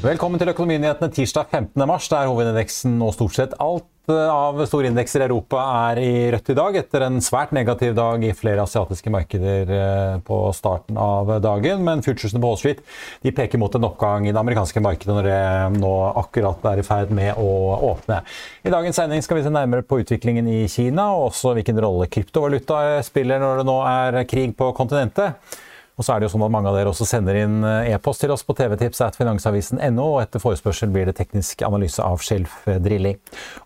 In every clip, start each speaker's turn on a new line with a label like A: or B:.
A: Velkommen til Økonominyhetene tirsdag 15. mars, der hovedindeksen og stort sett alt eh, av store indekser i Europa er i rødt i dag, etter en svært negativ dag i flere asiatiske markeder eh, på starten av dagen. Men futuresene på Wall Street de peker mot en oppgang i det amerikanske markedet når det nå akkurat er i ferd med å åpne. I dagens sending skal vi se nærmere på utviklingen i Kina, og også hvilken rolle kryptovaluta spiller når det nå er krig på kontinentet. Og så er det jo sånn at Mange av dere også sender inn eh, e-post til oss på tvtips.finansavisen.no, og etter forespørsel blir det teknisk analyse av shelf-drilling.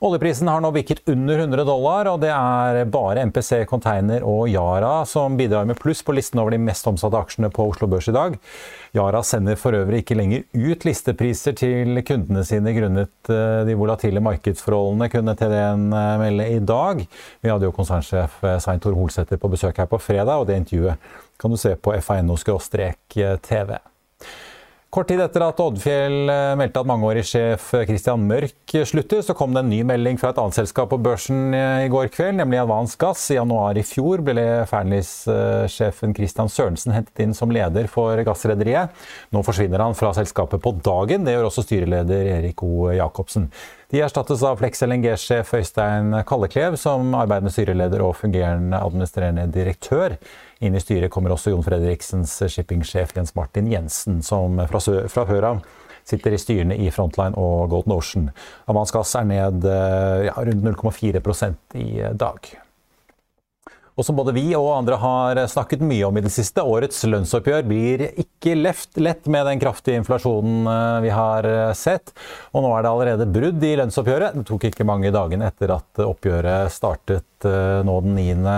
A: Oljeprisen har nå bikket under 100 dollar, og det er bare MPC Container og Yara som bidrar med pluss på listen over de mest omsatte aksjene på Oslo Børs i dag. Yara sender for øvrig ikke lenger ut listepriser til kundene sine grunnet eh, de volatile markedsforholdene, kunne TDN eh, melde i dag. Vi hadde jo konsernsjef Svein Tor Holsæter på besøk her på fredag, og det intervjuet kan du se på fano-tv. Kort tid etter at Oddfjell eh, meldte at mangeårig sjef Christian Mørk slutter, så kom det en ny melding fra et annet selskap på børsen eh, i går kveld, nemlig Advance Gass. I januar i fjor ble Fearnleys-sjefen Christian Sørensen hentet inn som leder for gassrederiet. Nå forsvinner han fra selskapet på dagen. Det gjør også styreleder Erik O. Jacobsen. De erstattes av Flex LNG-sjef Øystein Kalleklev som arbeidende styreleder og fungerende administrerende direktør. Inn i styret kommer også Jon Fredriksens shippingsjef Jens Martin Jensen, som fra, fra før av sitter i styrene i Frontline og Golden Ocean. Avans er ned ja, rundt 0,4% i dag. Og som både vi og andre har snakket mye om i det siste, årets lønnsoppgjør blir ikke lett med den kraftige inflasjonen eh, vi har eh, sett. Og nå er det allerede brudd i lønnsoppgjøret. Det tok ikke mange dagene etter at oppgjøret startet eh, nå den 9.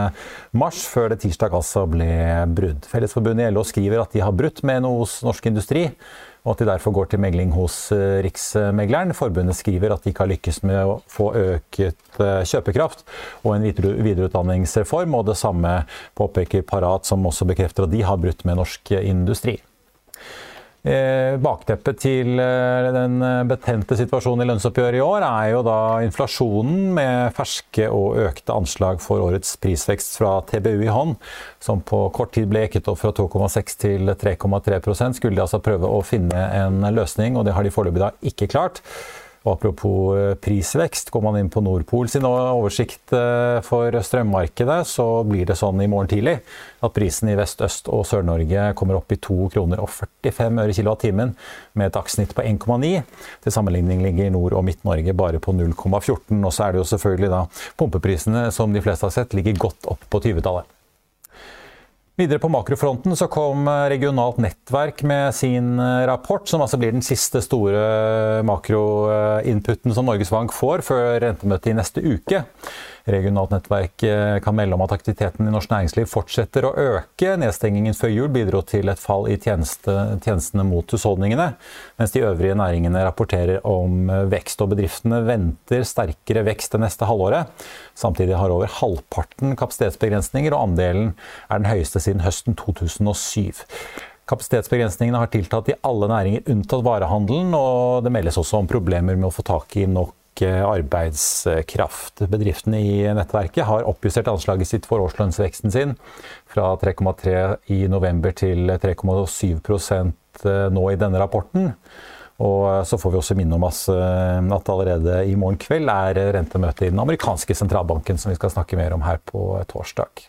A: mars, før det tirsdag altså ble brudd. Fellesforbundet i LO skriver at de har brutt med NHOs Norsk Industri og at de derfor går til megling hos eh, Riksmegleren. Forbundet skriver at de ikke har lykkes med å få øket eh, kjøpekraft og en videreutdanningsreform, og det samme påpeker Parat, som også bekrefter at de har brutt med norsk industri. Eh, bakteppet til eh, den eh, betente situasjonen i lønnsoppgjøret i år er jo da inflasjonen med ferske og økte anslag for årets prisvekst fra TBU i hånd, som på kort tid ble jekket opp fra 2,6 til 3,3% Skulle de altså prøve å finne en løsning, og det har de foreløpig da ikke klart. Og apropos eh, prisvekst, går man inn på Nordpol sin oversikt eh, for strømmarkedet, så blir det sånn i morgen tidlig at prisen i Vest-, Øst- og Sør-Norge kommer opp i 2 kroner og 45 øre kilowattimen, med et dagssnitt på 1,9. Til sammenligning ligger Nord- og Midt-Norge bare på 0,14. Og så er det jo selvfølgelig da pumpeprisene, som de fleste har sett, ligger godt opp på 20-tallet. Videre på makrofronten så kom eh, Regionalt nettverk med sin eh, rapport, som altså blir den siste store makroinputen som Norges Bank får før rentemøtet i neste uke. Regionalt nettverk eh, kan melde om at aktiviteten i norsk næringsliv fortsetter å øke. Nedstengingen før jul bidro til et fall i tjeneste, tjenestene mot husholdningene, mens de øvrige næringene rapporterer om eh, vekst. Og bedriftene venter sterkere vekst det neste halvåret. Samtidig har over halvparten kapasitetsbegrensninger, og andelen er den høyeste siden høsten 2007. Kapasitetsbegrensningene har tiltatt i alle næringer unntatt varehandelen, og det meldes også om problemer med å få tak i nok arbeidskraft. Bedriftene i nettverket har oppjustert anslaget sitt for årslønnsveksten sin fra 3,3 i november til 3,7% nå i denne rapporten. Og så får vi også minne om at allerede i morgen kveld er rentemøte i den amerikanske sentralbanken, som vi skal snakke mer om her på torsdag.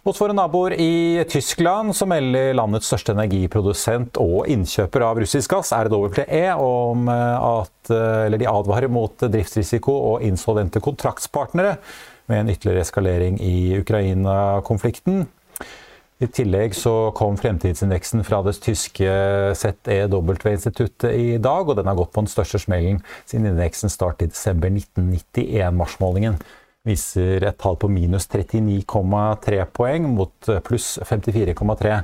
A: Hos våre naboer i Tyskland så melder landets største energiprodusent og innkjøper av russisk gass, RWE, om eh, at eh, eller de advarer mot driftsrisiko og insolvente kontraktspartnere med en ytterligere eskalering i Ukraina-konflikten. I tillegg så kom fremtidsindeksen fra det tyske ZEW-instituttet i dag, og den har gått på den største smellen siden indeksen startet i desember 1991, marsmålingen viser et tall på minus 39,3 poeng mot pluss 54,3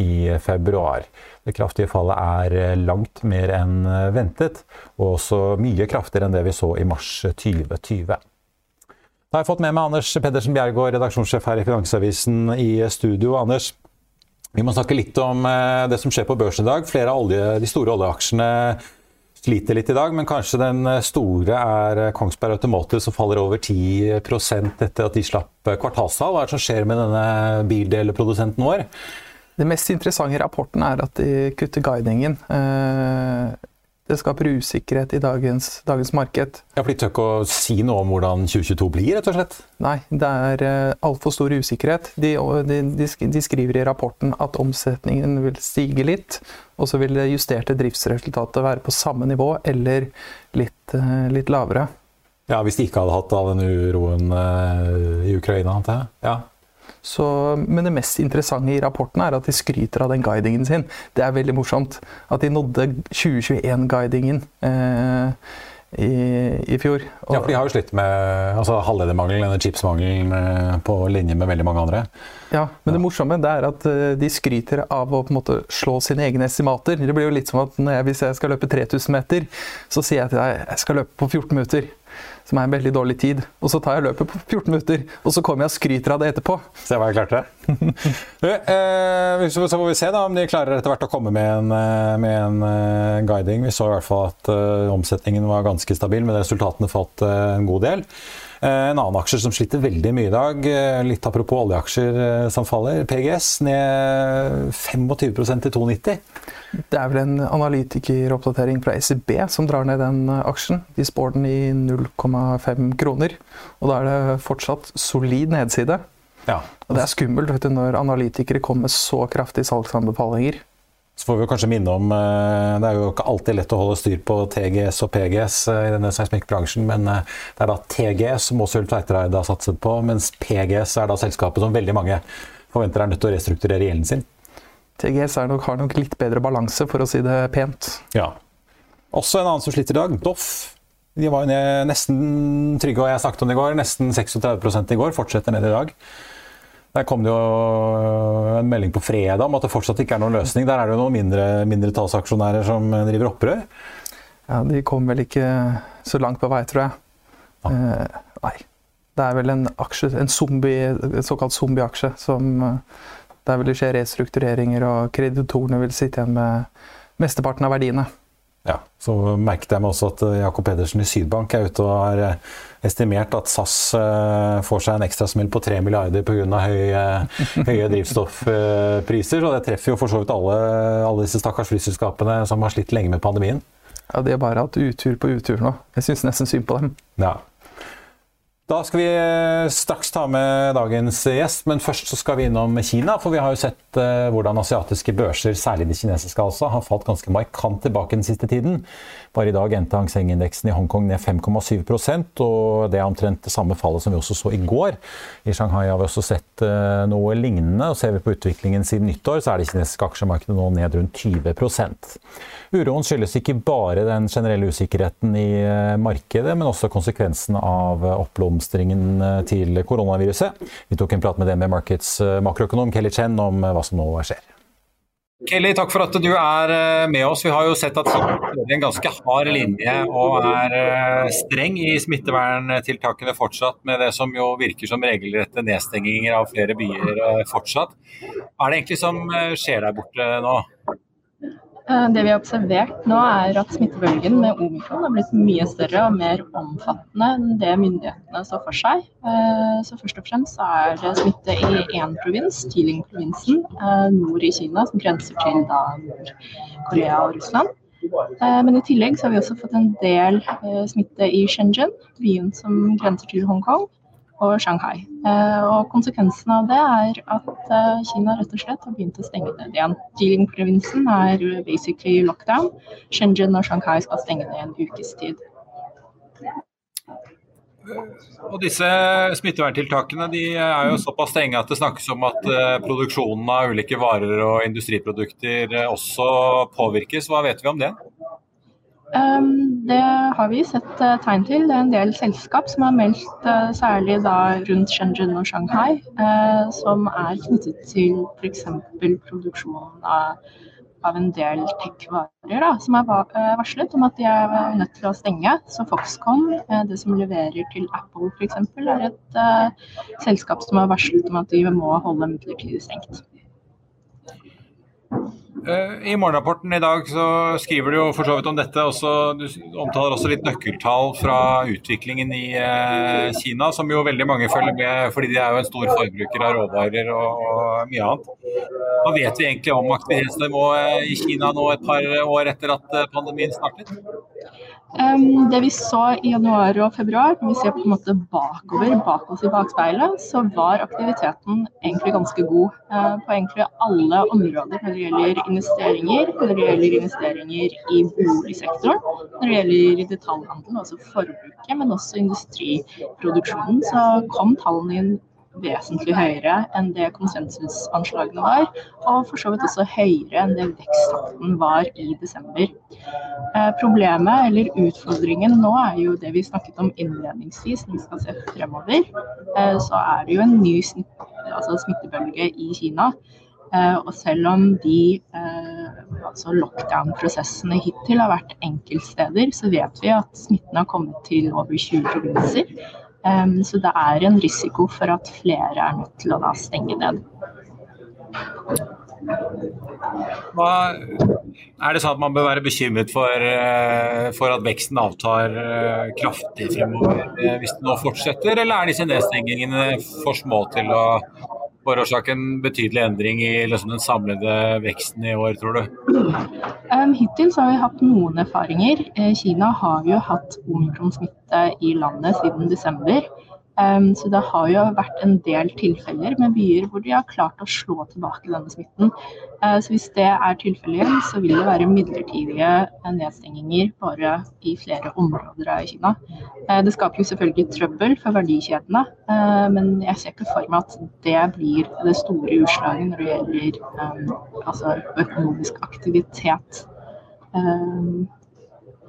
A: i februar. Det kraftige fallet er langt mer enn ventet, og også mye kraftigere enn det vi så i mars 2020. Da har jeg fått med meg Anders Pedersen Bjergård, redaksjonssjef her i Finansavisen i studio. Anders, vi må snakke litt om eh, det som skjer på børsen i dag. Flere av de store oljeaksjene sliter litt i dag, men kanskje den eh, store er eh, Kongsberg Automotive som faller over 10% etter at de slapp eh, kvartalstall. Hva er det som skjer med denne bildelprodusenten vår?
B: Det mest interessante i rapporten er at de kutter guidingen. Det skaper usikkerhet i dagens, dagens marked.
A: Ja, for De tør ikke å si noe om hvordan 2022 blir, rett og slett?
B: Nei, det er altfor stor usikkerhet. De, de, de, skriver i rapporten at omsetningen vil stige litt, og så vil det justerte driftsresultatet være på samme nivå eller litt, uh, litt lavere.
A: Ja, Hvis de ikke hadde hatt all den uroen uh, i Ukraina, antar jeg? Ja.
B: Så, men det mest interessante i rapporten er at de skryter av den guidingen sin. Det er veldig morsomt. At de nådde 2021-guidingen. Eh, i, i, fjor.
A: Og ja, for de har jo slitt med altså, halvledermangel, eller chipsmangel, eh, på linje med veldig mange andre.
B: Ja, men det morsomme det er at eh, de skryter av å på en måte slå sine egne estimater. Det blir jo litt som at jeg, hvis jeg skal løpe 3000 meter, så sier jeg til deg jeg skal løpe på 14 minutter som er en veldig dårlig tid. Og så tar jeg løpet på 14 minutter, og så kommer jeg og skryter av det etterpå.
A: Se hva jeg klarte. du, eh, så får vi se da om de klarer etter hvert å komme med en, eh, med en uh, guiding. Vi så i hvert fall at uh, omsetningen var ganske stabil, men resultatene falt uh, en god del. En annen aksje som sliter veldig mye i dag, litt apropos oljeaksjer som faller, PGS ned 25% til 2,90.
B: Det er vel en analytikeroppdatering fra ECB som drar ned den eh, aksjen. De spår den i 0,5 kroner. Og da er det fortsatt solid nedside. Ja. Og det er skummelt du, når analytikere kommer med så kraftige salgsanbefalinger.
A: Så får vi kanskje minne om eh, Det er jo ikke alltid lett å holde styr på TGS og PGS eh, i denne seismikkbransjen, men det er da TGS som også Tveitereid har satset på, mens PGS er da selskapet som veldig mange forventer er nødt til å restrukturere gjelden sin.
B: TGS nok, har nok litt bedre balanse, for å si det pent.
A: Ja. Også en annen som sliter i dag, Doff. De var jo ned nesten trygge, og jeg snakket om det i går, nesten 36 i går. Fortsetter ned i dag. Der kom det jo en melding på fredag om at det fortsatt ikke er noen løsning. Der er det jo noen mindre, mindretallsaksjonærer som driver opprør.
B: Ja, De kom vel ikke så langt på vei, tror jeg. Ja. Eh, nei. Det er vel en aksje, en zombie, såkalt zombieaksje som der vil det skje restruktureringer, og kreditorene vil sitte igjen med mesteparten av verdiene.
A: Ja, Så merket jeg meg også at eh, Jakob Pedersen i Sydbank er ute og har eh, estimert at SAS eh, får seg en ekstrasmell på 3 milliarder pga. Høye, høye drivstoffpriser. Og det treffer jo for så vidt alle, alle disse stakkars flyselskapene som har slitt lenge med pandemien.
B: Ja, De har bare hatt utur på utur nå. Jeg syns nesten synd på dem.
A: Ja, da skal vi eh, straks ta med dagens gjest, men først så skal vi innom Kina. For vi har jo sett uh, hvordan asiatiske børser, særlig de kinesiske altså, har falt ganske markant tilbake den siste tiden. Bare i dag endte Hang Seng-indeksen i Hongkong ned 5,7% og det er omtrent det samme fallet som vi også så i går. I Shanghai har vi også sett uh, noe lignende, og ser vi på utviklingen siden nyttår, så er det kinesiske aksjemarkedet nå ned rundt 20% Uroen skyldes ikke bare den generelle usikkerheten i markedet, men også konsekvensen av oppblomstringen eh, til koronaviruset. Vi tok en prat med DNB Markets eh, makroøkonom Kelly Chen om eh, hva som nå skjer.
C: Kelly, takk for at du er eh, med oss. Vi har jo sett at det er en ganske hard linje og er eh, streng i smitteverntiltakene fortsatt, med det som jo virker som regelrette nedstenginger av flere byer eh, fortsatt. Hva er det egentlig som skjer der borte nå?
D: Eh, det vi har observert nå, er at smittebølgen med omikron har blitt mye større og mer omfattende enn det myndighetene så for seg. Eh, så først og fremst er det smitte i én provins, Jiling-provinsen, eh, nord i Kina, som grenser til Nord-Korea og Russland. Men i tillegg så har vi også fått en del smitte i Shenzhen, byen som grenser til Hongkong og Shanghai. Eh, og konsekvensen av det er at eh, Kina rett og slett har begynt å stenge ned igjen. Jiling-provinsen er basically lockdown. Shenzhen og Shanghai skal stenge ned en ukes tid.
C: Og disse smitteverntiltakene de er jo såpass strenge at det snakkes om at eh, produksjonen av ulike varer og industriprodukter også påvirkes. Hva vet vi om det?
D: Ehm, det har vi sett eh, tegn til. Det er en del selskap som har meldt, eh, særlig rundt Shenzhen og Shanghai, eh, som er knyttet til f.eks. produksjonen av, av, en del tech-varer, som er varslet om at de er nødt til å stenge. Så Foxconn, det som leverer til Apple f.eks., er et uh, selskap som har varslet om at de må holde midlertidig stengt.
C: Eh, I morgenrapporten i dag så skriver du jo for så vidt om dette. Også, du omtaler også litt nøkkeltall fra utviklingen i eh, Kina, som jo veldig mange følger med fordi de er jo en stor forbruker av råvarer og, mye annet. Hva vet vi egentlig om aktivitetsnivået i Kina nå et par år etter at eh, pandemien startet?
D: Um, det vi så i januar og februar, når vi ser på en måte bakover, bak oss i bakspeilet, så var aktiviteten egentlig ganske god uh, på egentlig alle områder når det gjelder investeringer, når det gjelder investeringer i boligsektoren, når det gjelder detaljhandelen, altså forbruket, men også industriproduksjonen, så kom tallene inn vesentlig høyere enn det konsensusanslagene var, og for så vidt også høyere enn det veksttakten var i desember. Eh, problemet, eller utfordringen nå, er jo det vi snakket om innledningsvis, når vi skal se fremover. Eh, så er det jo en ny altså smittebølge i Kina. Eh, og selv om de altså lockdown-prosessene hittil har vært enkeltsteder, så vet vi at smitten har kommet til over 20 provinser. Um, så det er en risiko for at flere er nødt til å da stenge ned.
C: Hva, er det sånn at man bør være bekymret for, eh, for at veksten avtar eh, kraftig fremover eh, hvis det nå fortsetter, eller er disse nedstengingene for små til å forårsake en betydelig endring i liksom, den samlede veksten i år, tror du?
D: Um, hittil har vi hatt noen erfaringer. Eh, Kina har jo hatt omikronsmitte i landet siden desember. Um, så det har jo vært en del tilfeller med byer hvor de har klart å slå tilbake denne smitten. Uh, så hvis det er tilfellet igjen, så vil det være midlertidige nedstenginger bare i flere områder av Kina. Uh, det skaper jo selvfølgelig trøbbel for verdikjedene, uh, men jeg ser ikke for meg at det blir det store utslaget når det gjelder um, altså økonomisk aktivitet um,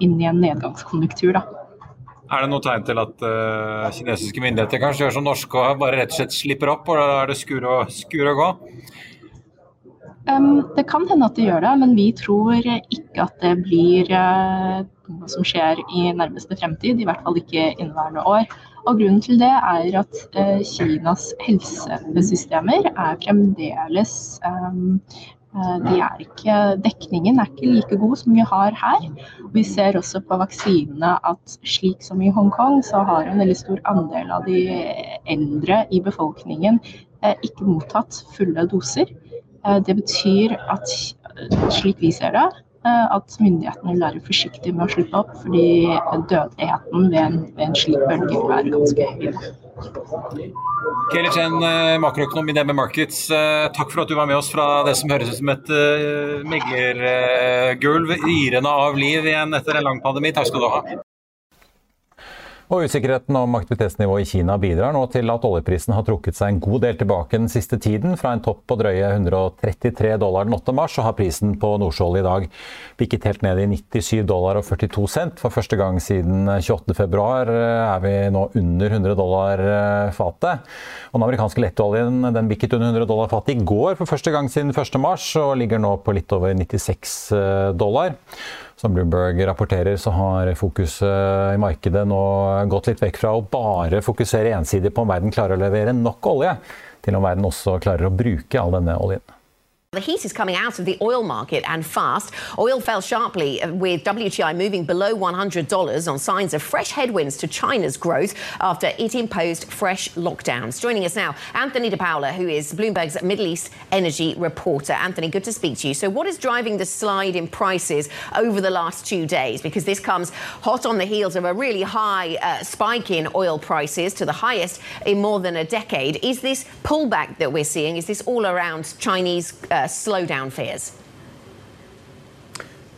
D: inn i en nedgangskonjunktur. da.
C: Er det noe tegn til at uh, kinesiske myndigheter kanskje gjør som norske og bare rett og slett slipper opp, og da er det skur og, skur og gå?
D: Um, det kan hende at det gjør det, men vi tror ikke at det blir uh, noe som skjer i nærmeste fremtid. I hvert fall ikke inneværende år. Og Grunnen til det er at uh, Kinas helsesystemer er fremdeles um, Eh, er ikke, dekningen er ikke like god som vi har her. Vi ser også på vaksinene at slik som i Hongkong, så har en veldig stor andel av de eldre i befolkningen eh, ikke mottatt fulle doser. Eh, det betyr at slik vi ser det, at myndighetene vil være forsiktige med å slippe opp, fordi dødeligheten ved en, ved en slik bølge vil være ganske høy.
C: Kelly Chen, eh, makroøkonom i DB Markets. Eh, takk for at du var med oss fra det som høres ut som et uh, meglergulv yrende av liv igjen etter en lang pandemi. Takk skal du ha.
A: Og Usikkerheten om aktivitetsnivået i Kina bidrar nå til at oljeprisen har trukket seg en god del tilbake den siste tiden. Fra en topp på drøye 133 dollar den 8. mars, så har prisen på nordsjøolje i dag bikket helt ned i 97 dollar og 42 cent. For første gang siden 28. februar er vi nå under 100 dollar eh, fatet. Den amerikanske lettoljen den bikket under 100 dollar fatet i går for første gang siden 1. mars, og ligger nå på litt over 96 eh, dollar. Som Bloomberg rapporterer, så har fokuset i markedet nå gått litt vekk fra å bare fokusere ensidig på om verden klarer å levere nok olje, til om verden også klarer å bruke all denne oljen.
E: The heat is coming out of the oil market and fast. Oil fell sharply uh, with WTI moving below $100 on signs of fresh headwinds to China's growth after it imposed fresh lockdowns. Joining us now, Anthony De Paula, who is Bloomberg's Middle East energy reporter. Anthony, good to speak to you. So, what is driving the slide in prices over the last two days? Because this comes hot on the heels of a really high uh, spike in oil prices to the highest in more than a decade. Is this pullback that we're seeing, is this all around Chinese? Uh, uh, slowdown fears?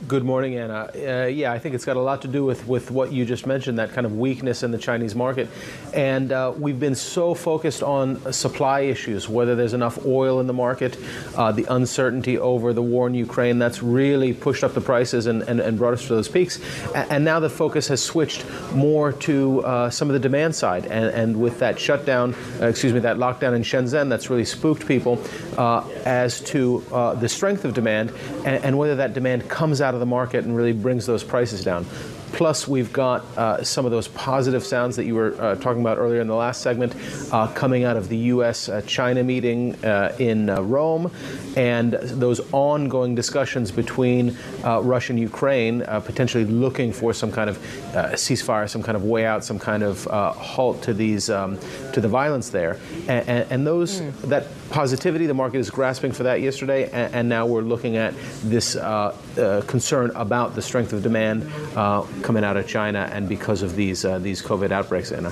F: Good morning, Anna. Uh, yeah, I think it's got a lot to do with, with what you just mentioned, that kind of weakness in the Chinese market. And uh, we've been so focused on supply issues, whether there's enough oil in the market, uh, the uncertainty over the war in Ukraine, that's really pushed up the prices and, and, and brought us to those peaks. And, and, now the focus has switched more to uh, some of the demand side. And, and with that shutdown, uh, excuse me, that lockdown in Shenzhen, that's really spooked people uh, as to the strength of demand and, and whether that demand comes out of the market and really brings those prices down. Plus, we've got uh, some of those positive sounds that you were uh, talking about earlier in the last segment uh, coming out of the U.S. Uh, China meeting uh, in uh, Rome and those ongoing discussions between uh, Russia and Ukraine, uh, potentially looking for some kind of uh, ceasefire, some kind of way out, some kind of halt to these um, to the violence there. And, and, and those mm. that positivity, the market is grasping for that yesterday, and, and now we're looking at this concern about the strength of demand coming out of China and because of these uh, these COVID outbreaks, Anna.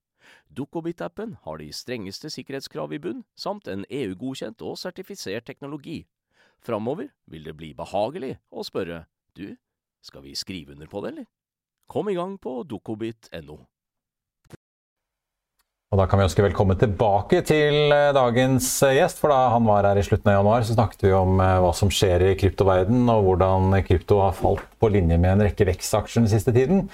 G: Dukkobit-appen har de strengeste sikkerhetskrav i bunn, samt en EU-godkjent og sertifisert teknologi. Framover vil det bli behagelig å spørre du, skal vi skrive under på det, eller? Kom i gang på dukkobit.no.
A: Og Da kan vi ønske velkommen tilbake til eh, dagens eh, gjest. for Da han var her i slutten av januar, så snakket vi om eh, hva som skjer i kryptoverden, og hvordan krypto har falt på linje med en rekke vekstaksjer den siste tiden.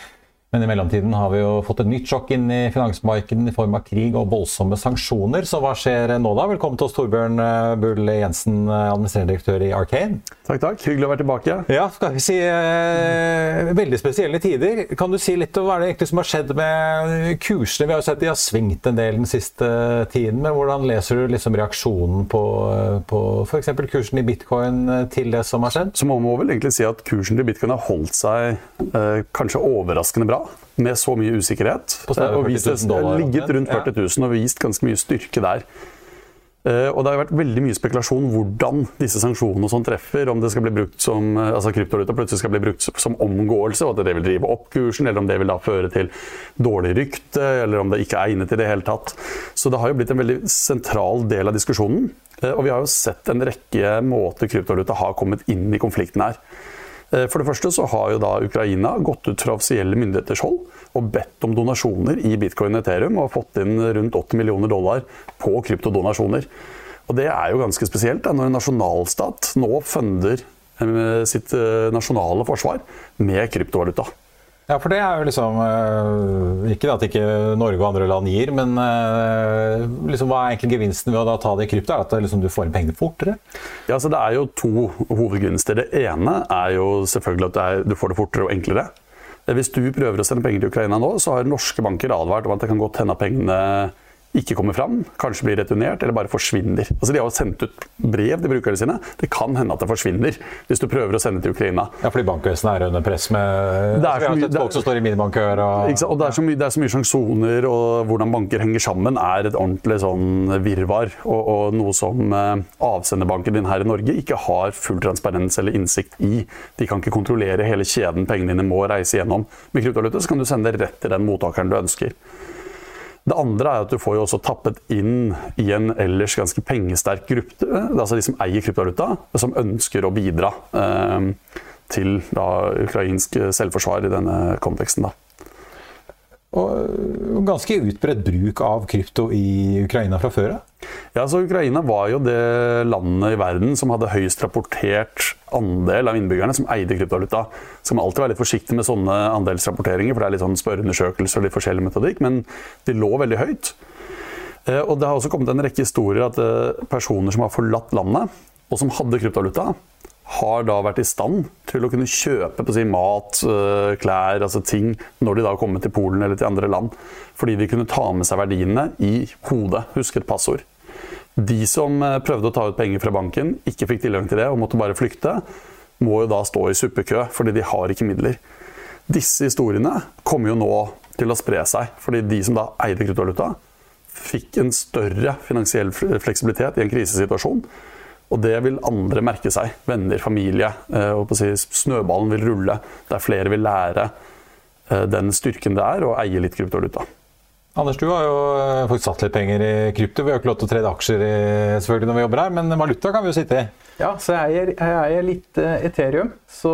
A: Men i mellomtiden har vi jo fått et nytt sjokk inn i finansmarkedet i form av krig og voldsomme sanksjoner. Så hva skjer nå da? Velkommen til oss, Torbjørn eh, Bull Jensen, eh, administrerende direktør i Arcane.
H: Takk, takk. Hyggelig å være tilbake.
A: Ja, skal vi si eh, Veldig spesielle tider. Kan du si litt om hva er det egentlig som har skjedd med kursene? Vi har jo sett de har svingt en del den siste tiden, men hvordan leser du liksom reaksjonen på, på f.eks. kursen i bitcoin til det som har skjedd?
H: Så må man vel egentlig si at kursen til bitcoin har holdt seg eh, kanskje overraskende bra med så mye usikkerhet.
A: Og vist,
H: dollar, ligget rundt 40 000 og vist ganske mye styrke der. Eh, og det har vært veldig mye spekulasjon hvordan disse sanksjonene sånn treffer. Om det skal bli brukt som, eh, altså kryptovaluta plutselig skal bli brukt som omgåelse, og at det vil drive opp kursen, eller om det vil da føre til dårlig rykte, eller om det ikke er egnet i det hele tatt. Så det har jo blitt en veldig sentral del av diskusjonen. Eh, og vi har jo sett en rekke måter kryptovaluta har kommet inn i konflikten her. For det første så har jo da Ukraina gått ut fra offisielle myndigheters hold og bedt om donasjoner i bitcoin og Ethereum, og fått inn rundt 80 millioner dollar på kryptodonasjoner. Og det er jo ganske spesielt da, når en nasjonalstat nå funder eh, sitt eh, nasjonale forsvar med kryptovaluta.
A: Ja, for det er jo liksom eh, Ikke at ikke Norge og andre land gir, men liksom, hva er egentlig gevinsten ved å ta det i krypto? Er det at liksom, du får inn pengene fortere?
H: Ja, så Det er jo to hovedgevinster. Det ene er jo selvfølgelig at er, du får det fortere og enklere. Hvis du prøver å sende penger til Ukraina nå, så har norske banker advart om at det kan godt hende at pengene ikke kommer fram, kanskje blir returnert eller bare forsvinner. Altså De har jo sendt ut brev til brukerne sine. Det kan hende at det forsvinner hvis du prøver å sende til Ukraina.
A: Ja, fordi bankvesenet er under press med det er så mye, folk som står i minibankør og,
H: og det, er så mye, mye sanksjoner, og hvordan banker henger sammen er et ordentlig sånn virvar. Og, og noe som eh, avsenderbanken din her i Norge ikke har full transparens eller innsikt i. De kan ikke kontrollere hele kjeden pengene dine må reise gjennom. Med kryptovaluta kan du sende det rett til den mottakeren du ønsker. Det andre er at du får jo også tappet inn i en ellers ganske pengesterk gruppe, altså de som eier kryptovaluta, som ønsker å bidra eh, til da, ukrainsk selvforsvar i denne konteksten. da.
A: Og ganske utbredt bruk av krypto i Ukraina fra før av?
H: Ja, så Ukraina var jo det landet i verden som hadde høyest rapportert andel av innbyggerne som eide kryptovaluta. Så man alltid være litt forsiktig med sånne andelsrapporteringer, for det er litt sånn spørreundersøkelser og litt forskjellig metodikk, men de lå veldig høyt. Eh, og det har også kommet en rekke historier at eh, personer som har forlatt landet, og som hadde kryptovaluta, har da vært i stand til å kunne kjøpe si, mat, eh, klær, altså ting, når de da har kommet til Polen eller til andre land. Fordi de kunne ta med seg verdiene i hodet. Huske et passord. De som eh, prøvde å ta ut penger fra banken, ikke fikk tilgang til det og måtte bare flykte, må jo da stå i suppekø fordi de har ikke midler. Disse historiene kommer jo nå til å spre seg, fordi de som da eide kryptovaluta, fikk en større finansiell fleksibilitet i en krisesituasjon og det vil andre merke seg. Venner, familie. Eh, og si, snøballen vil rulle. Der flere vil lære eh, den styrken det er å eie litt kryptovaluta.
A: Anders, du har jo eh, faktisk satt litt penger i krypto. Vi har ikke lov til å trede aksjer i, selvfølgelig når vi jobber her, men valuta kan vi jo sitte i.
B: Ja, så jeg eier, litt Ethereum. Så,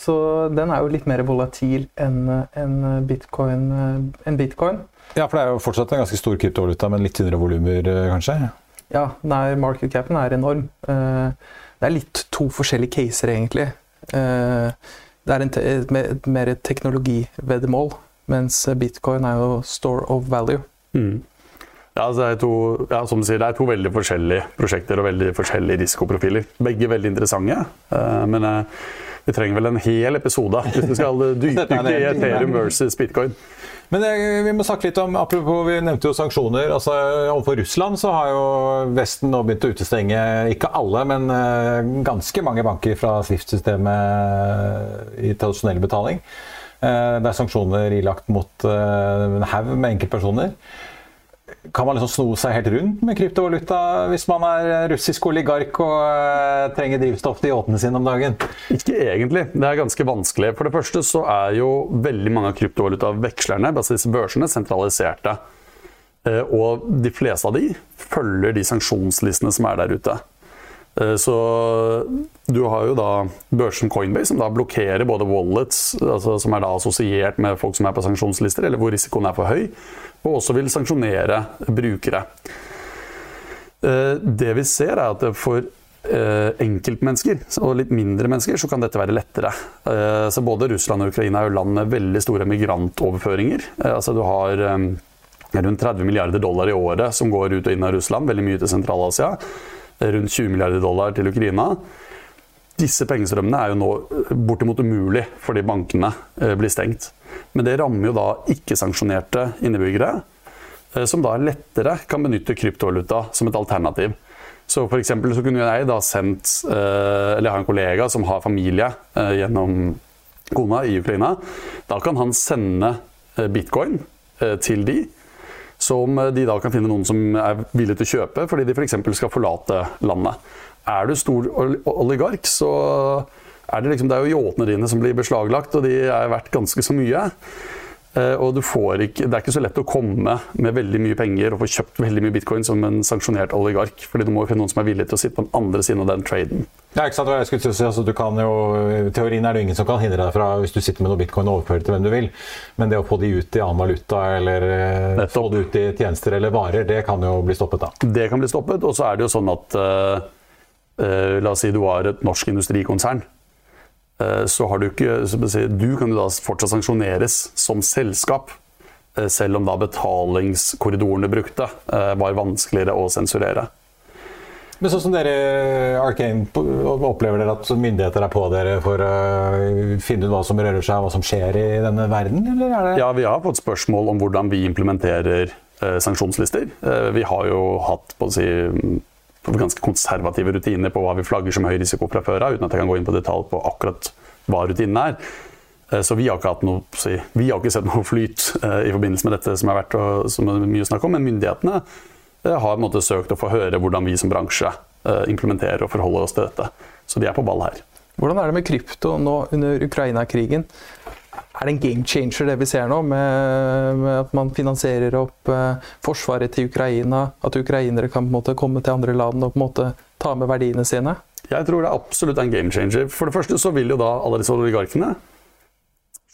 B: så, den er jo litt mer volatil enn en bitcoin, en bitcoin.
A: Ja, for det er jo fortsatt en ganske stor kryptovaluta, men litt tynnere volumer, kanskje?
B: Ja, nei, market capen er enorm. Eh, det er litt to forskjellige caser, egentlig. Eh, det er et, mer teknologiveddemål, mens bitcoin er jo store of value. Mm.
H: Ja, altså det er to, ja, som du sier, det er to veldig forskjellige prosjekter og veldig forskjellige risikoprofiler. Begge veldig interessante. Eh, men vi trenger vel en hel episode hvis vi skal dypdykke i Ethereum versus bitcoin.
A: Men eh, vi må snakke litt om, apropos, Vi nevnte jo sanksjoner. altså Overfor Russland så har jo Vesten nå begynt å utestenge ikke alle, men eh, ganske mange banker fra Swift-systemet i tradisjonell betaling. Eh, det er sanksjoner ilagt mot en haug med enkeltpersoner. Kan man liksom sno seg helt rundt med kryptovaluta hvis man er russisk oligark og uh, trenger drivstoff til yachtene sine om dagen?
H: Ikke egentlig. Det er ganske vanskelig. For det første så er jo veldig mange av kryptovalutavekslerne, altså disse børsene, sentraliserte. Og de fleste av de følger de sanksjonslistene som er der ute. Uh, så du har jo da børsen Coinbase, som da blokkerer både wallets, altså som er da assosiert med folk som er på sanksjonslister, eller hvor risikoen er for høy og også vil sanksjonere brukere. Eh, det vi ser, er at for eh, enkeltmennesker og litt mindre mennesker, så kan dette være lettere. Eh, så både Russland og Ukraina er jo land med veldig store migrantoverføringer. Altså du har rundt 30 milliarder dollar i året som går ut og inn av Russland, veldig mye til Sentral-Asia. Rundt 20 milliarder dollar til Ukraina. Disse pengestrømmene er jo nå bortimot umulig fordi bankene blir stengt. Men det rammer jo da ikke-sanksjonerte innbyggere, eh, som da lettere kan benytte kryptovaluta som et alternativ. Så for så kunne jeg da sendt eh, Eller jeg har en kollega som har familie eh, gjennom kona i Ukraina. Da kan han sende bitcoin til de. Som de da kan finne noen som er villig til å kjøpe fordi de f.eks. skal forlate landet. Er du stor oligark, så er det liksom, det er jo yachtene dine som blir beslaglagt, og de er verdt ganske så mye. Eh, og du får ikke, det er ikke så lett å komme med veldig mye penger og få kjøpt veldig mye bitcoin som en sanksjonert oligark. fordi du må finne noen som er villig til å sitte på den andre siden av den traden.
A: Ja, ikke sant? Jeg skulle si, altså, du kan jo, teorien er det ingen som kan hindre deg fra hvis du sitter med noe bitcoin og overfører til hvem du vil. Men det å få de ut i annen valuta eller eh, Nettopp. få det ut i tjenester eller varer, det kan jo bli stoppet da.
H: Det kan bli stoppet. Og så er det jo sånn at uh, uh, La oss si du har et norsk industrikonsern. Uh, så har du ikke Du kan jo da fortsatt sanksjoneres som selskap. Selv om da betalingskorridorene brukte var vanskeligere å sensurere.
A: Men sånn som dere Arcane opplever dere at myndigheter er på dere for å finne ut hva som rører seg, hva som skjer i denne verden?
H: Ja, vi har fått spørsmål om hvordan vi implementerer eh, sanksjonslister. Eh, vi har jo hatt på å si, ganske konservative rutiner på hva vi flagger som høy risiko fra før av, uten at jeg kan gå inn på detalj på akkurat hva rutinen er. Eh, så vi har ikke, noe, vi har ikke sett noe flyt eh, i forbindelse med dette som, er vært som er mye snakk om, men myndighetene Eh, har måte, søkt å få høre hvordan vi som bransje implementerer og forholder oss til dette. Så de er på ball her.
B: Hvordan er det med krypto nå under Ukraina-krigen? Er det en game changer det vi ser nå, med, med at man finansierer opp eh, forsvaret til Ukraina? At ukrainere kan måte, komme til andre land og på en måte, ta med verdiene sine?
H: Jeg tror det er absolutt en game changer. For det første så vil jo da alle disse oligarkene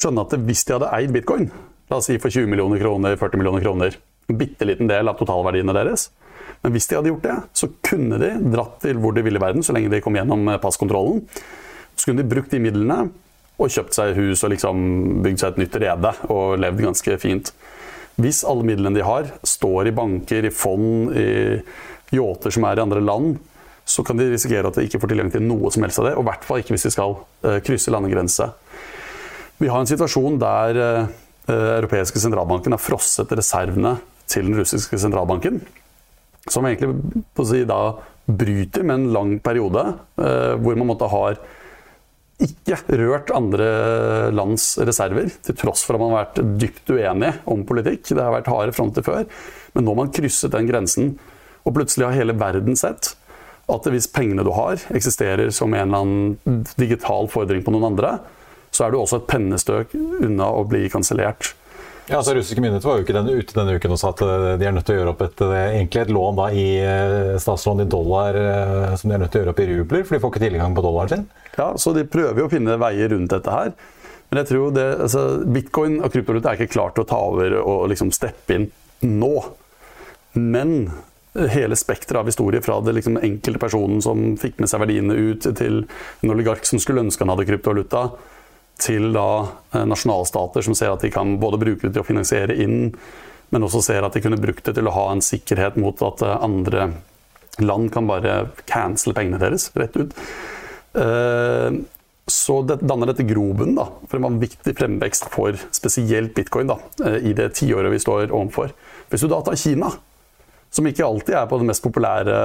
H: skjønne at hvis de hadde eid bitcoin, la oss si for 20 millioner kroner, 40 millioner kroner, en bitte liten del av totalverdiene deres. Men hvis de hadde gjort det, så kunne de dratt til hvor de ville i verden, så lenge de kom gjennom eh, passkontrollen. Så kunne de brukt de midlene og kjøpt seg hus og liksom bygd seg et nytt rede og levd ganske fint. Hvis alle midlene de har, står i banker, i fond, i yachter som er i andre land, så kan de risikere at de ikke får tilgang til noe som helst av det. Og i hvert fall ikke hvis de skal uh, krysse landegrense. Vi har en situasjon der uh, europeiske sentralbanken har frosset reservene til den russiske sentralbanken. Som egentlig si, da bryter med en lang periode eh, hvor man måtte ha ikke rørt andre lands reserver, til tross for at man har vært dypt uenig om politikk. Det har vært harde fronter før. Men nå har man krysset den grensen, og plutselig har hele verden sett at hvis pengene du har, eksisterer som en eller annen digital fordring på noen andre, så er du også et pennestøk unna å bli kansellert.
A: Ja, altså Russiske myndigheter var jo ikke denne, ute denne uken og sa at eh, de er nødt til å gjøre opp et, eh, egentlig et lån da, i eh, statslån i dollar som de er nødt til å gjøre opp i rubler, for de får ikke tilgang på dollaren sin.
H: Ja, så de prøver jo å finne veier rundt dette her. Men jeg tror det, altså, bitcoin og kryptovaluta er ikke klart å ta over og liksom steppe inn nå. Men hele spekteret av historie, fra den liksom enkelte personen som fikk med seg verdiene ut, til en oligark som skulle ønske han hadde kryptovaluta, til da eh, nasjonalstater som ser at de kan både bruke det til å finansiere inn, men også ser at de kunne brukt det til å ha en sikkerhet mot at eh, andre land kan bare cancele pengene deres rett ut. Eh, så det danner dette grobunnen for en vanvittig fremvekst for spesielt bitcoin da, i det tiåret vi står overfor. Hvis du da tar Kina, som ikke alltid er på den mest populære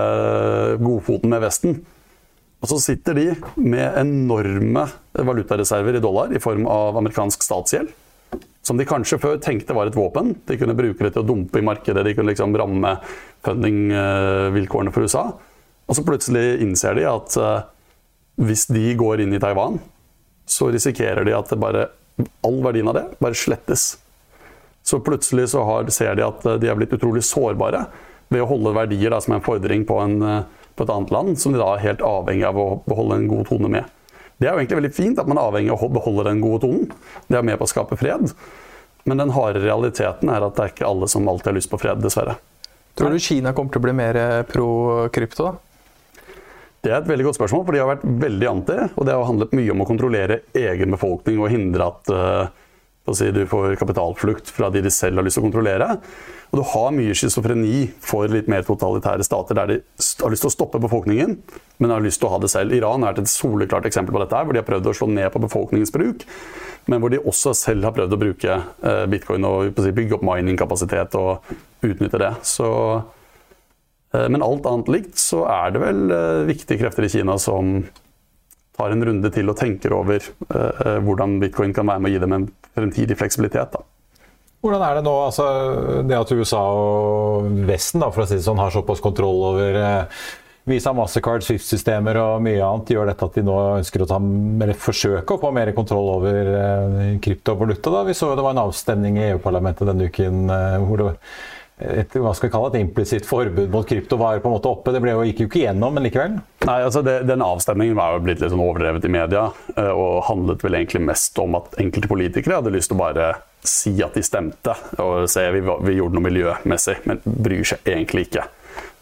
H: godfoten med Vesten, og så sitter de med enorme valutareserver i dollar i form av amerikansk statsgjeld. Som de kanskje før tenkte var et våpen. De kunne bruke det til å dumpe i markedet, de kunne liksom ramme funding-vilkårene for USA. Og så plutselig innser de at hvis de går inn i Taiwan, så risikerer de at bare, all verdien av det bare slettes. Så plutselig så har, ser de at de er blitt utrolig sårbare ved å holde verdier da, som en fordring på en uh, på et annet land, som de da er helt avhengig av å beholde en god tone med. Det er jo egentlig veldig fint at man er avhengig av å beholde den gode tonen. Det er med på å skape fred. Men den harde realiteten er at det er ikke alle som alltid har lyst på fred, dessverre.
B: Tror du Kina kommer til å bli mer pro krypto?
H: Det er et veldig godt spørsmål, for de har vært veldig anti. Og det har handlet mye om å kontrollere egen befolkning og hindre at uh, si, du får kapitalflukt fra de de selv har lyst til å kontrollere. Og du har mye schizofreni for litt mer totalitære stater der de har lyst til å stoppe befolkningen, men har lyst til å ha det selv. Iran er et soleklart eksempel på dette, hvor de har prøvd å slå ned på befolkningens bruk, men hvor de også selv har prøvd å bruke eh, bitcoin og bygge opp mining-kapasitet og utnytte det. Så, eh, men alt annet likt så er det vel eh, viktige krefter i Kina som tar en runde til og tenker over hvordan bitcoin kan være med å gi dem en fremtidig fleksibilitet. Da.
A: Hvordan er det nå, altså, det at USA og Vesten da, for å si det sånn, har såpass kontroll over eh, Visa Mastercard, Swift-systemer og mye annet, gjør dette at de nå ønsker å ta, eller forsøke å få mer kontroll over eh, kryptovaluta? Da? Vi så jo det var en avstemning i EU-parlamentet denne uken eh, hvor det et, hva skal vi kalle et implisitt forbud mot krypto på en måte oppe. Det ble jo, gikk jo ikke gjennom, men likevel?
H: Nei, altså det, Den avstemningen var jo blitt litt sånn overdrevet i media, eh, og handlet vel egentlig mest om at enkelte politikere hadde lyst til å bare si at de stemte, og se vi, vi gjorde noe miljømessig, men bryr seg egentlig ikke.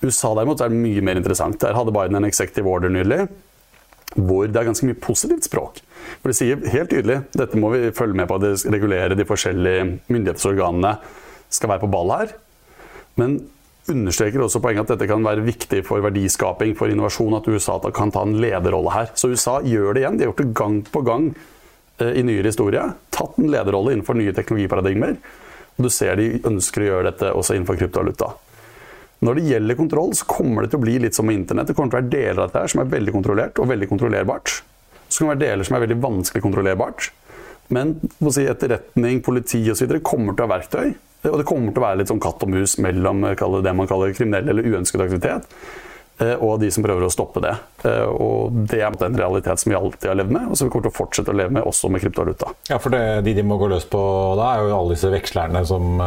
H: USA derimot er mye mer interessant. Der hadde Biden en executive order nylig hvor det er ganske mye positivt språk. For De sier helt tydelig dette må vi følge med på, at det regulerer de forskjellige myndighetsorganene skal være på ball her. Men understreker også poenget at dette kan være viktig for verdiskaping, for innovasjon, at USA kan ta en lederrolle her. Så USA gjør det igjen. De har gjort det gang på gang eh, i nyere historie. Tatt en lederrolle innenfor nye teknologiparadigmer. Og du ser de ønsker å gjøre dette også innenfor kryptovaluta. Når det gjelder kontroll, så kommer det til å bli litt som med internett. Det kommer til å være deler av dette her som er veldig kontrollert og veldig kontrollerbart. Så kan det være deler som er veldig vanskelig kontrollerbart. Men si, etterretning, politi osv. kommer til å ha verktøy og det kommer til å være litt sånn katt og mus mellom eh, det man kaller kriminell eller uønsket aktivitet, eh, og de som prøver å stoppe det. Eh, og Det er en realitet som vi alltid har levd med, og som vi kommer til å fortsette å leve med også med kryptovaluta.
A: Ja, for det, De de må gå løs på da, er jo alle disse vekslerne som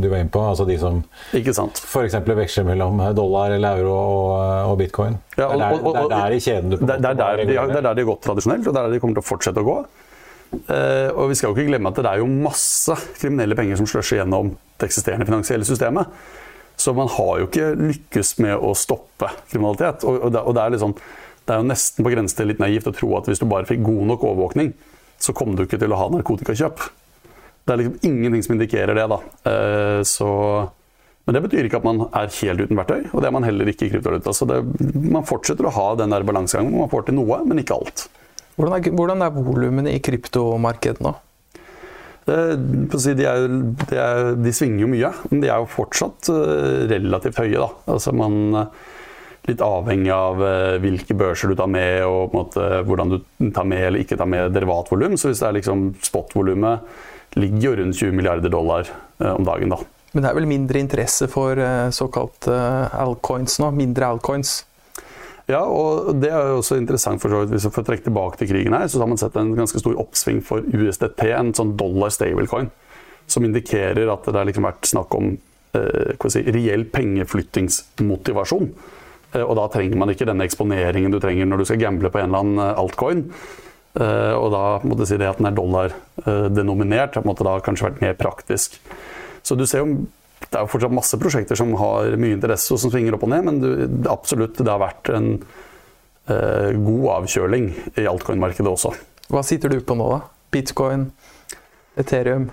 A: du var inne på. altså De som f.eks. veksler mellom dollar eller euro og, og bitcoin. Ja, og, og, det, er der, det er der i kjeden du
H: på det, de, det er der de har gått tradisjonelt, og det er der de kommer til å fortsette å gå. Uh, og vi skal jo ikke glemme at det er jo masse kriminelle penger som sløsjer gjennom det eksisterende finansielle systemet. Så man har jo ikke lykkes med å stoppe kriminalitet. Og, og, det, og det, er liksom, det, er jo nesten på grensen til litt naivt å tro at hvis du bare fikk god nok overvåkning, så kom du ikke til å ha narkotikakjøp. Det er liksom ingenting som indikerer det. da. Uh, så, men det betyr ikke at man er helt uten verktøy, og det er man heller ikke i kryptovaluta. Så man fortsetter å ha den der balansegangen. Man får til noe, men ikke alt.
B: Hvordan er, hvordan er volumene i kryptomarkedet nå?
H: De, er, de, er, de, svinger jo mye, men de er jo fortsatt eh, relativt høye. Altså man eh, Litt avhengig av eh, hvilke børser du tar med, og måte, hvordan du tar med eller ikke tar med derivatvolum. Så hvis det er liksom spot-volumet ligger jo rundt 20 milliarder dollar om dagen. da.
B: Men det er vel mindre interesse for såkalt alcoins nå? Mindre alcoins?
H: Ja, og det er jo også interessant for så vidt. Hvis vi får trekke tilbake til krigen her, så har man sett en ganske stor oppsving for USDT, en sånn dollar stablecoin, som indikerer at det har liksom vært snakk om eh, si, reell pengeflyttingsmotivasjon. Eh, og da trenger man ikke denne eksponeringen du trenger når du skal gamble på en eller annen eh, altcoin. Eh, og da måtte si det at den er dollar-denominert, eh, da kanskje vært mer praktisk. Så du ser jo det er jo fortsatt masse prosjekter som har mye interesse og som svinger opp og ned, men du, absolutt det har vært en eh, god avkjøling i altcoin-markedet også.
B: Hva sitter du på nå, da? Bitcoin? Ethereum?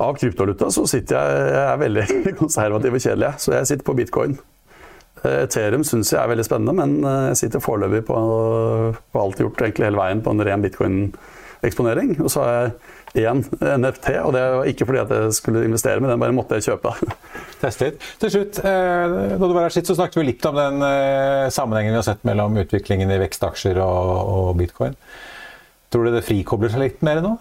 H: Av kryptovaluta så sitter jeg, jeg er veldig konservativ og kjedelig, så jeg sitter på bitcoin. Eh, Ethereum syns jeg er veldig spennende, men eh, jeg sitter foreløpig på, på alt gjort egentlig hele veien på en ren bitcoin-eksponering. Og så har jeg én NFT, og det var ikke fordi at jeg skulle investere, men den bare måtte jeg kjøpe.
A: Testet. Til slutt, eh, da du var her sitt, så snakket vi litt om den eh, sammenhengen vi har sett mellom utviklingen i vekstaksjer og, og bitcoin. Tror du det frikobler seg litt mer nå?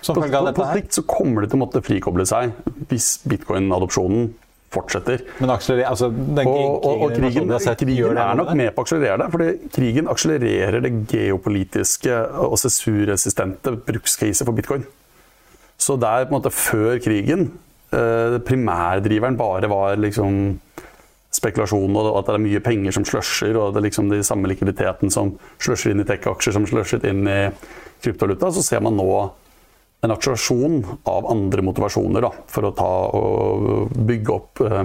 H: Som på, på, på sikt så kommer det til å måtte frikoble seg hvis bitcoin-adopsjonen fortsetter.
A: Men altså, den
H: og, og, og krigen, krigen er nok med på å akselerere det. fordi krigen akselererer det geopolitiske og sensurresistente brukskriset for bitcoin. Så der på en måte før krigen eh, primærdriveren bare var liksom spekulasjon og at det er mye penger som slusher, og det er liksom de samme likviditeten som slusher inn i tech-aksjer som slushet inn i kryptovaluta, så ser man nå en akselerasjon av andre motivasjoner da, for å ta og bygge opp eh,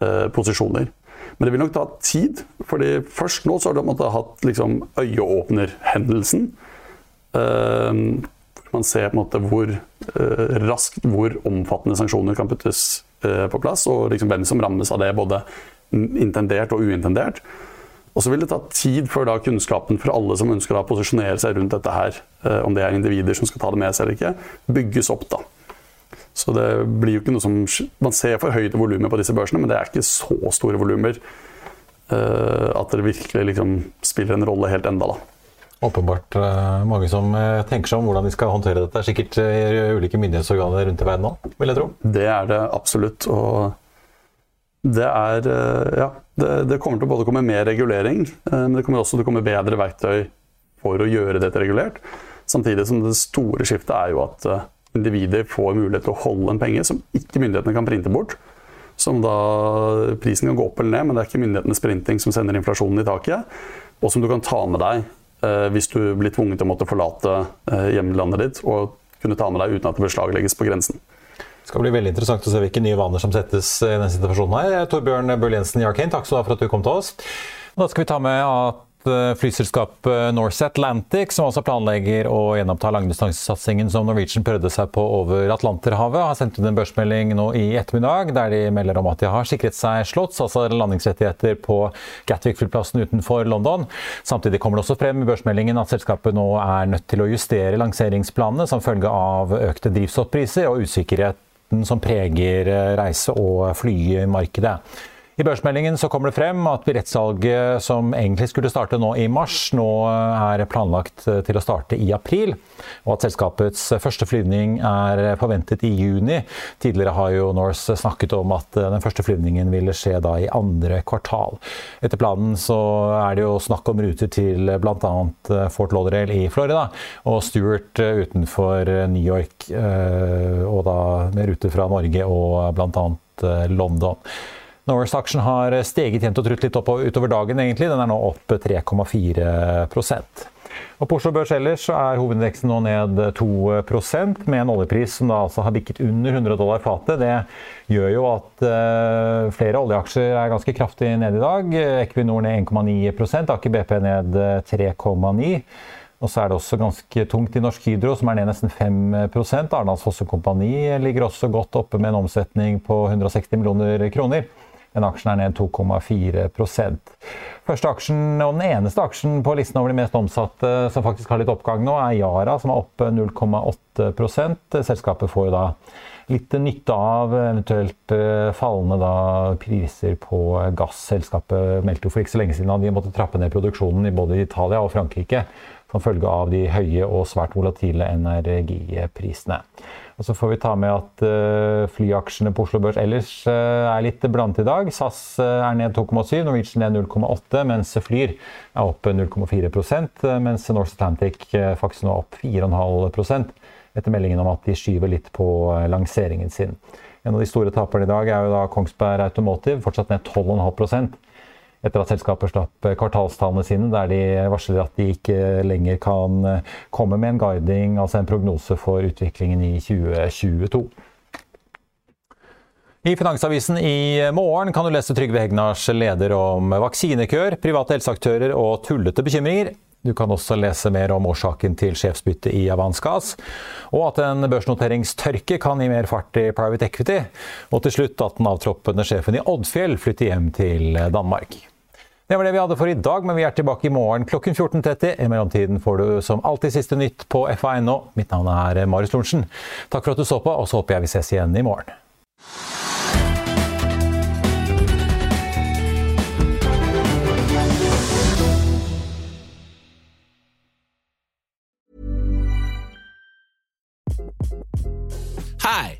H: eh, posisjoner. Men det vil nok ta tid. fordi først nå så har man hatt liksom, øyeåpnerhendelsen. Eh, man ser på en måte hvor eh, raskt hvor omfattende sanksjoner kan puttes eh, på plass, og liksom hvem som rammes av det, både intendert og uintendert. Og så vil det ta tid før da kunnskapen for alle som ønsker å posisjonere seg rundt dette her, eh, om det er individer som skal ta det med seg eller ikke, bygges opp. da. Så det blir jo ikke noe som Man ser for høyde volumer på disse børsene, men det er ikke så store volumer uh, at det virkelig liksom spiller en rolle helt enda da.
A: Åpenbart uh, mange som tenker seg om hvordan de skal håndtere dette. Er sikkert ulike myndighetsorganer rundt i verden nå, vil jeg tro.
H: Det er det absolutt. Og det er Ja, det, det kommer til å både komme mer regulering, men det kommer også til å komme bedre verktøy for å gjøre dette regulert. Samtidig som det store skiftet er jo at individer får mulighet til å holde en penge som ikke myndighetene kan printe bort. Som da prisen kan gå opp eller ned, men det er ikke myndighetenes printing som sender inflasjonen i taket. Og som du kan ta med deg Eh, hvis du blir tvunget til å måtte forlate eh, hjemlandet ditt og kunne ta med deg uten at det beslaglegges på grensen.
A: Det skal bli veldig interessant å se hvilke nye vaner som settes i denne situasjonen. her. Torbjørn Bøhl Jensen i Arcane, takk for at du kom til oss. Da skal vi ta med at Eh, flyselskapet Norse Atlantic, som også planlegger å gjenoppta langdistansesatsingen som Norwegian prøvde seg på over Atlanterhavet, har sendt ut en børsmelding nå i ettermiddag der de melder om at de har sikret seg slotts, altså landingsrettigheter på Gatwick-flyplassen utenfor London. Samtidig kommer det også frem i børsmeldingen at selskapet nå er nødt til å justere lanseringsplanene som følge av økte drivstoffpriser og usikkerheten som preger eh, reise- og flymarkedet. I børsmeldingen så kommer det frem at billettsalget som egentlig skulle starte nå i mars, nå er planlagt til å starte i april. Og at selskapets første flyvning er forventet i juni. Tidligere har jo Norse snakket om at den første flyvningen ville skje da i andre kvartal. Etter planen så er det jo snakk om ruter til bl.a. Fort Lauderdale i Florida og Stuart utenfor New York, eh, og da med ruter fra Norge og bl.a. London. Norse-aksjen har steget jevnt og trutt litt opp utover dagen, egentlig. Den er nå opp 3,4 og På Oslo Børs ellers er hovedindeksen nå ned 2% med en oljepris som da altså har bikket under 100 dollar fatet. Det gjør jo at uh, flere oljeaksjer er ganske kraftig nede i dag. Equinor ned 1,9 Aker BP ned 3,9 og så er det også ganske tungt i Norsk Hydro, som er ned nesten 5 Arendals Fosse Kompani ligger også godt oppe med en omsetning på 160 millioner kroner. Den aksjen er ned 2,4% Første aksjen, og den eneste aksjen på listen over de mest omsatte som faktisk har litt oppgang nå, er Yara, som er oppe 0,8% Selskapet får jo da litt nytte av eventuelt eh, fallende da, priser på gass. Selskapet meldte jo for ikke så lenge siden at de måtte trappe ned produksjonen i både Italia og Frankrike som følge av de høye og svært volatile energiprisene. Og så får vi ta med at uh, flyaksjene på Oslo Børs ellers uh, er litt blandet i dag. SAS uh, er ned 2,7, Norwegian ned 0,8, mens Flyr er opp 0,4 mens North Atlantic faktisk nå er opp 4,5 etter meldingen om at de skyver litt på lanseringen sin. En av de store taperne i dag er jo da Kongsberg Automotive, fortsatt ned 12,5 etter at selskapet slapp kvartalstallene sine, der de varsler at de ikke lenger kan eh, komme med en guiding, altså en prognose for utviklingen i 2022. I Finansavisen i morgen kan du lese Trygve Hegnars leder om vaksinekøer, private helseaktører og tullete bekymringer. Du kan også lese mer om årsaken til sjefsbyttet i Avanskas, og at en børsnoteringstørke kan gi mer fart i private equity, og til slutt at den avtroppende sjefen i Oddfjell flytter hjem til Danmark. Det var det vi hadde for i dag, men vi er tilbake i morgen klokken 14.30. I mellomtiden får du som alltid siste nytt på FA.no. Mitt navn er Marius Lorentzen. Takk for at du så på, og så håper jeg vi ses igjen i morgen.
I: Hi,